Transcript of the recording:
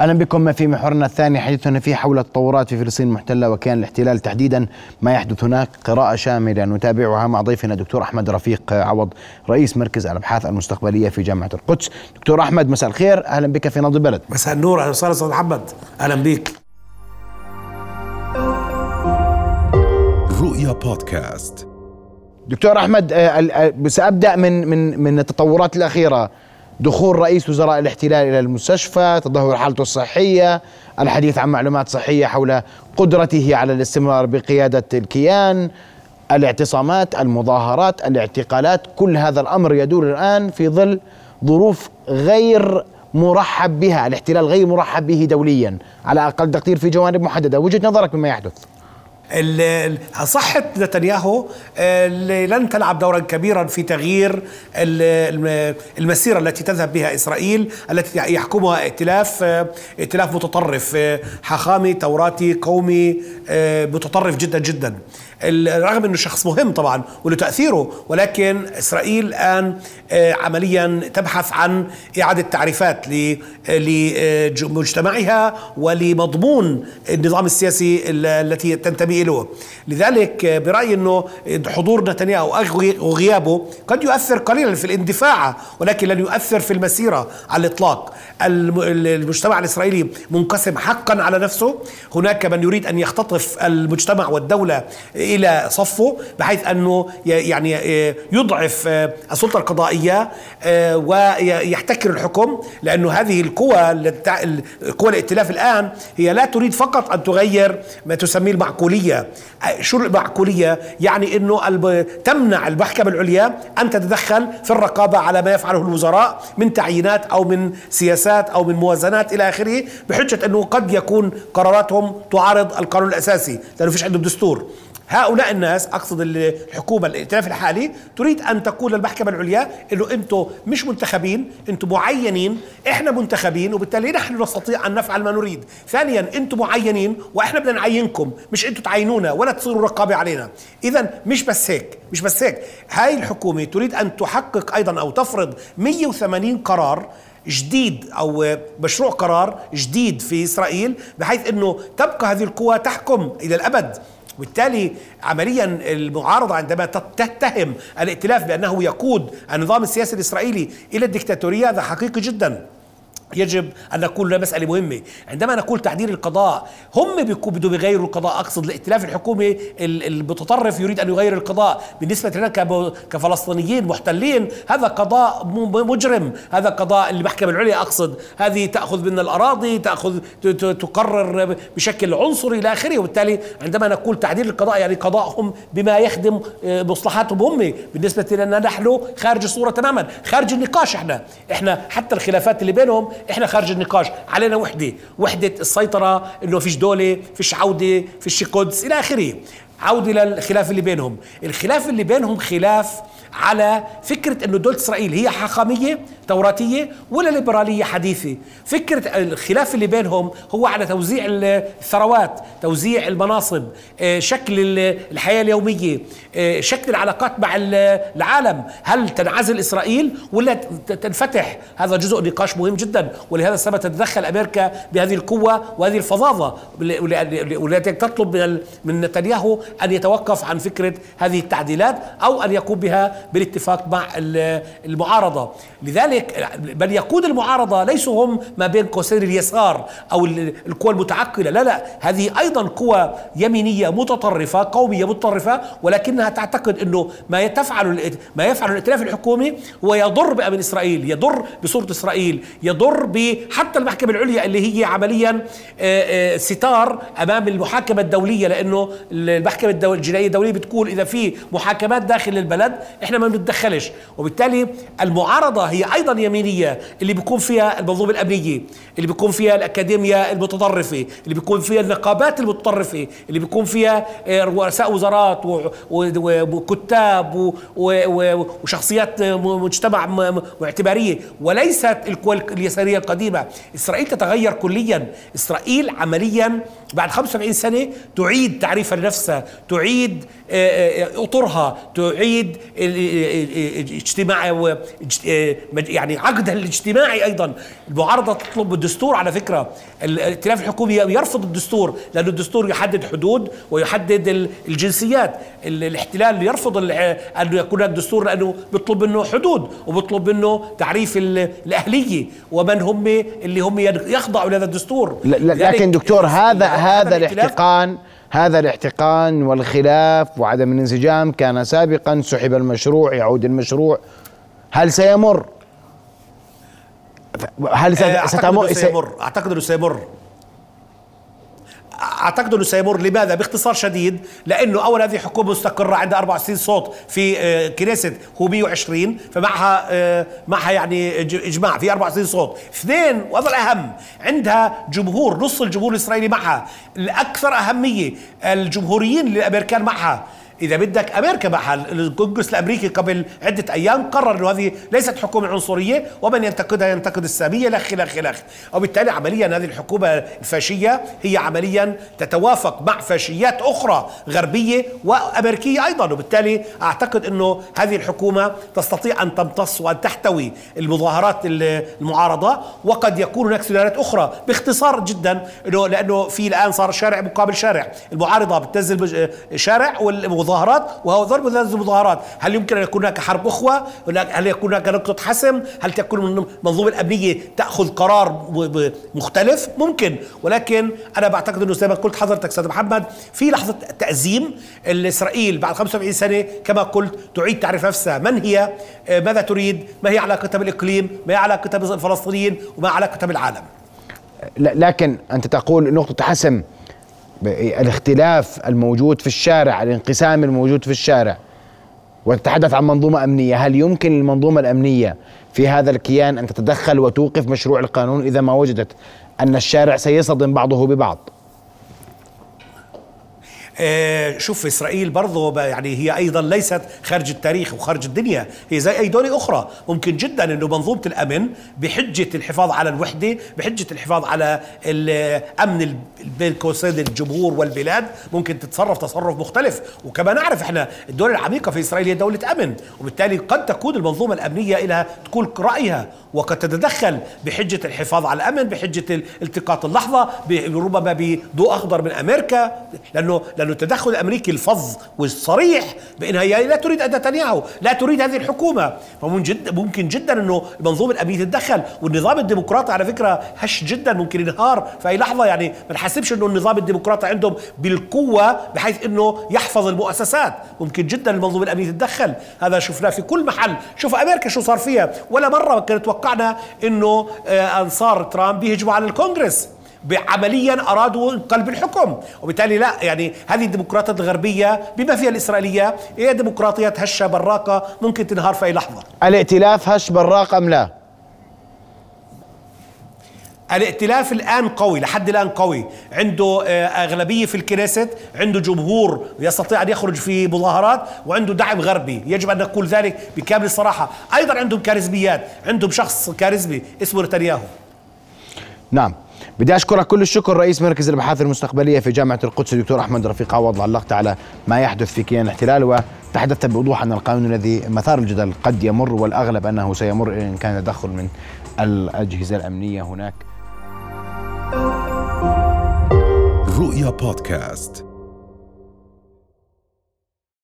أهلا بكم في محورنا الثاني حديثنا فيه حول التطورات في فلسطين المحتلة وكيان الاحتلال تحديدا ما يحدث هناك قراءة شاملة نتابعها مع ضيفنا دكتور أحمد رفيق عوض رئيس مركز الأبحاث المستقبلية في جامعة القدس. دكتور أحمد مساء الخير أهلا بك في نبض البلد. مساء النور أهلا وسهلا أستاذ محمد. أهلا بك رؤيا بودكاست. دكتور أحمد آه، آه، سابدا من من من التطورات الأخيرة. دخول رئيس وزراء الاحتلال إلى المستشفى تدهور حالته الصحية الحديث عن معلومات صحية حول قدرته على الاستمرار بقيادة الكيان الاعتصامات المظاهرات الاعتقالات كل هذا الأمر يدور الآن في ظل ظروف غير مرحب بها الاحتلال غير مرحب به دوليا على أقل تقدير في جوانب محددة. وجهة نظرك مما يحدث؟ صحة نتنياهو لن تلعب دورا كبيرا في تغيير المسيرة التي تذهب بها إسرائيل التي يحكمها ائتلاف ائتلاف متطرف حاخامي توراتي قومي متطرف جدا جدا. رغم إنه شخص مهم طبعا وله تأثيره ولكن إسرائيل الآن آه، عمليا تبحث عن إعادة تعريفات لمجتمعها ولمضمون النظام السياسي التي تنتمي إليه. لذلك آه، برأيي إنه حضور نتنياهو أو غيابه قد يؤثر قليلا في الاندفاع ولكن لن يؤثر في المسيرة على الإطلاق. المجتمع الإسرائيلي منقسم حقا على نفسه. هناك من يريد أن يختطف المجتمع والدولة إلى صفه بحيث أنه يعني آه، يضعف آه، السلطة القضائية آه، ويحتكر الحكم لأنه هذه القوى قوى الائتلاف الآن هي لا تريد فقط أن تغير ما تسميه المعقولية. شو المعقولية؟ يعني إنه تمنع المحكمة العليا أن تتدخل في الرقابة على ما يفعله الوزراء من تعيينات أو من سياسات أو من موازنات إلى آخره بحجة إنه قد يكون قراراتهم تعارض القانون الأساسي. لأنه فيش عندهم دستور. هؤلاء الناس أقصد الحكومة الائتلاف الحالي تريد أن تقول للمحكمة العليا إنه أنتم مش منتخبين أنتم معينين إحنا منتخبين وبالتالي نحن نستطيع أن نفعل ما نريد. ثانيا أنتم معينين وإحنا بدنا نعينكم مش أنتم تعينونا ولا تصيروا رقابة علينا. اذا مش بس هيك مش بس هيك. هاي الحكومة تريد أن تحقق أيضا أو تفرض 180 قرار جديد أو مشروع قرار جديد في إسرائيل بحيث إنه تبقى هذه القوى تحكم إلى الأبد. وبالتالي عمليا المعارضة عندما تتهم الائتلاف بأنه يقود النظام السياسي الإسرائيلي إلى الدكتاتورية هذا حقيقي جدا. يجب أن نقول مسألة مهمة. عندما نقول تعديل القضاء هم بدهم يغيروا القضاء. أقصد الائتلاف الحكومي المتطرف يريد أن يغير القضاء. بالنسبة لنا كفلسطينيين محتلين هذا قضاء مجرم. هذا قضاء المحكمة العليا أقصد. هذه تأخذ منا الأراضي تاخذ تقرر بشكل عنصري إلى آخره. وبالتالي عندما نقول تعديل القضاء يعني قضاءهم بما يخدم آه، مصلحاتهم هم. بالنسبة لنا نحن خارج الصورة تماما. خارج النقاش إحنا. إحنا حتى الخلافات اللي بينهم إحنا خارج النقاش. علينا وحدة وحدة السيطرة إنه فيش دولة فيش عودة فيش قدس إلى آخره. عودة للخلاف اللي بينهم. الخلاف اللي بينهم خلاف على فكرة أنه دولة إسرائيل هي حاخامية توراتية ولا ليبرالية حديثة. فكرة الخلاف اللي بينهم هو على توزيع الثروات توزيع المناصب آه، شكل الحياة اليومية آه، شكل العلاقات مع العالم. هل تنعزل إسرائيل ولا تنفتح؟ هذا جزء نقاش مهم جدا ولهذا السبب تتدخل أمريكا بهذه القوة وهذه الفظاظة والتي تطلب من نتنياهو أن يتوقف عن فكرة هذه التعديلات أو أن يقوم بها بالاتفاق مع المعارضة. لذلك من يقود المعارضة ليسوا هم ما بين قوسين اليسار أو القوى المتعقلة. لا لا هذه أيضا قوى يمينية متطرفة قومية متطرفة ولكنها تعتقد أنه ما تفعل ما يفعل الائتلاف الحكومي هو يضر بأمن إسرائيل يضر بصورة إسرائيل يضر بحتى المحكمة العليا اللي هي عمليا ستار أمام المحاكمة الدولية لأنه المحكمة الجنائية الدولية بتقول إذا في محاكمات داخل البلد إحنا ما بنتدخلش. وبالتالي المعارضة هي أيضا يمينية اللي بيكون فيها المنظومة الأمنية اللي بيكون فيها الأكاديمية المتطرفة اللي بيكون فيها النقابات المتطرفة اللي بيكون فيها آه، رؤساء وزارات وكتاب وشخصيات مجتمع معتبارية وليست القوى اليسارية القديمة. إسرائيل تتغير كليا. إسرائيل عمليا بعد 75 سنة تعيد تعريفها لنفسها تعيد آه، آه، أطرها تعيد اجتماع يعني عقدها الاجتماعي أيضا. المعارضة تطلب الدستور على فكرة الائتلاف الحكومي يرفض الدستور لأن الدستور يحدد حدود ويحدد الجنسيات. الاحتلال يرفض أن يكون هناك دستور لأنه بيطلب منه حدود وبيطلب منه تعريف الأهلية ومن هم اللي هم يخضعوا لهذا الدستور. لكن دكتور هذا هذا الاحتقان هذا الاحتقان والخلاف وعدم الانسجام كان سابقا سحب المشروع يعود المشروع. هل سيمر؟ هل ستمر سيمر. أعتقد إنه سيمر. أعتقد أنه سيمر لماذا؟ باختصار شديد لأنه أول هذه حكومة مستقرة عندها 64 صوت في آه، كنيست هو 120 فمعها آه، معها يعني إجماع في 64 صوت. اثنين وهذا الأهم عندها جمهور نص الجمهور الإسرائيلي معها. الأكثر أهمية الجمهوريين الامريكان معها. إذا بدك أمريكا معها الكونغرس الأمريكي قبل عدة أيام قرر إنه هذه ليست حكومة عنصرية ومن ينتقدها ينتقد السامية لخ لخ لخ وبالتالي عمليا هذه الحكومة الفاشية هي عمليا تتوافق مع فاشيات أخرى غربية وأمريكية أيضا. وبالتالي أعتقد إنه هذه الحكومة تستطيع أن تمتص وأن تحتوي المظاهرات المعارضة وقد يكون هناك سيناريوهات أخرى باختصار جدا إنه لأنه في الآن صار شارع مقابل شارع. المعارضة بتنزل شارع مظاهرات وهو ضرب هذه المظاهرات هل يمكن أن يكون هناك حرب أخوة؟ هل يكون هناك نقطة حسم؟ هل تكون المنظومة الأمنية تأخذ قرار مختلف؟ ممكن. ولكن أنا بعتقد أنه زي ما قلت حضرتك أستاذ محمد في لحظة تأزيم الإسرائيل بعد 75 سنة كما قلت تعيد تعرف نفسها. من هي؟ ماذا تريد؟ ما هي علاقتها بالإقليم ما هي علاقتها بالفلسطينيين وما علاقتها بالعالم لكن أنت تقول نقطة حسم الاختلاف الموجود في الشارع الانقسام الموجود في الشارع. وتتحدث عن منظومة أمنية. هل يمكن للمنظومة الأمنية في هذا الكيان أن تتدخل وتوقف مشروع القانون إذا ما وجدت أن الشارع سيصطدم بعضه ببعض؟ شوف إسرائيل برضه يعني هي أيضا ليست خارج التاريخ وخارج الدنيا هي زي أي دولة أخرى. ممكن جدا إنه منظومة الأمن بحجة الحفاظ على الوحدة بحجة الحفاظ على الامن بين قوسين الجمهور والبلاد ممكن تتصرف تصرف مختلف. وكما نعرف إحنا الدولة العميقة في إسرائيل هي دولة أمن وبالتالي قد تكون المنظومة الأمنية لها تكون رأيها وقد تتدخل بحجة الحفاظ على الأمن بحجة التقاط اللحظة ربما بضوء أخضر من أمريكا لأنه لأنه التدخل الأمريكي الفظ والصريح بأنها هي لا تريد نتنياهو لا تريد هذه الحكومة. فممكن جدا ممكن جدا أنه المنظومه الامنيه تتدخل والنظام الديمقراطي على فكرة هش جدا ممكن ينهار في أي لحظة. يعني ما نحسبش أنه النظام الديمقراطي عندهم بالقوة بحيث أنه يحفظ المؤسسات. ممكن جدا المنظومة الأمنية تتدخل هذا شفناه في كل محل. شوف أمريكا شو صار فيها. ولا مرة كانت توقعنا أنه آه، أنصار ترامب يهجموا على الكونغرس. عمليا أرادوا قلب الحكم. وبالتالي لا يعني هذه الديمقراطيات الغربية بما فيها الإسرائيلية هي ديمقراطيات هشه براقة ممكن تنهار في أي لحظة. الائتلاف هش براق أم لا؟ الائتلاف الآن قوي لحد الآن قوي. عنده آه، أغلبية في الكنيست عنده جمهور يستطيع أن يخرج في مظاهرات وعنده دعم غربي. يجب أن نقول ذلك بكامل الصراحه أيضا عندهم كاريزميات. عندهم شخص كاريزمي اسمه نتنياهو. نعم. بدي أشكرك كل الشكر رئيس مركز الأبحاث المستقبلية في جامعة القدس الدكتور أحمد رفيق عوض علقت على ما يحدث في كيان الاحتلال وتحدثت بوضوح عن القانون الذي مثار الجدل قد يمر والأغلب أنه سيمر إن كان تدخل من الأجهزة الأمنية هناك. رؤيا بودكاست.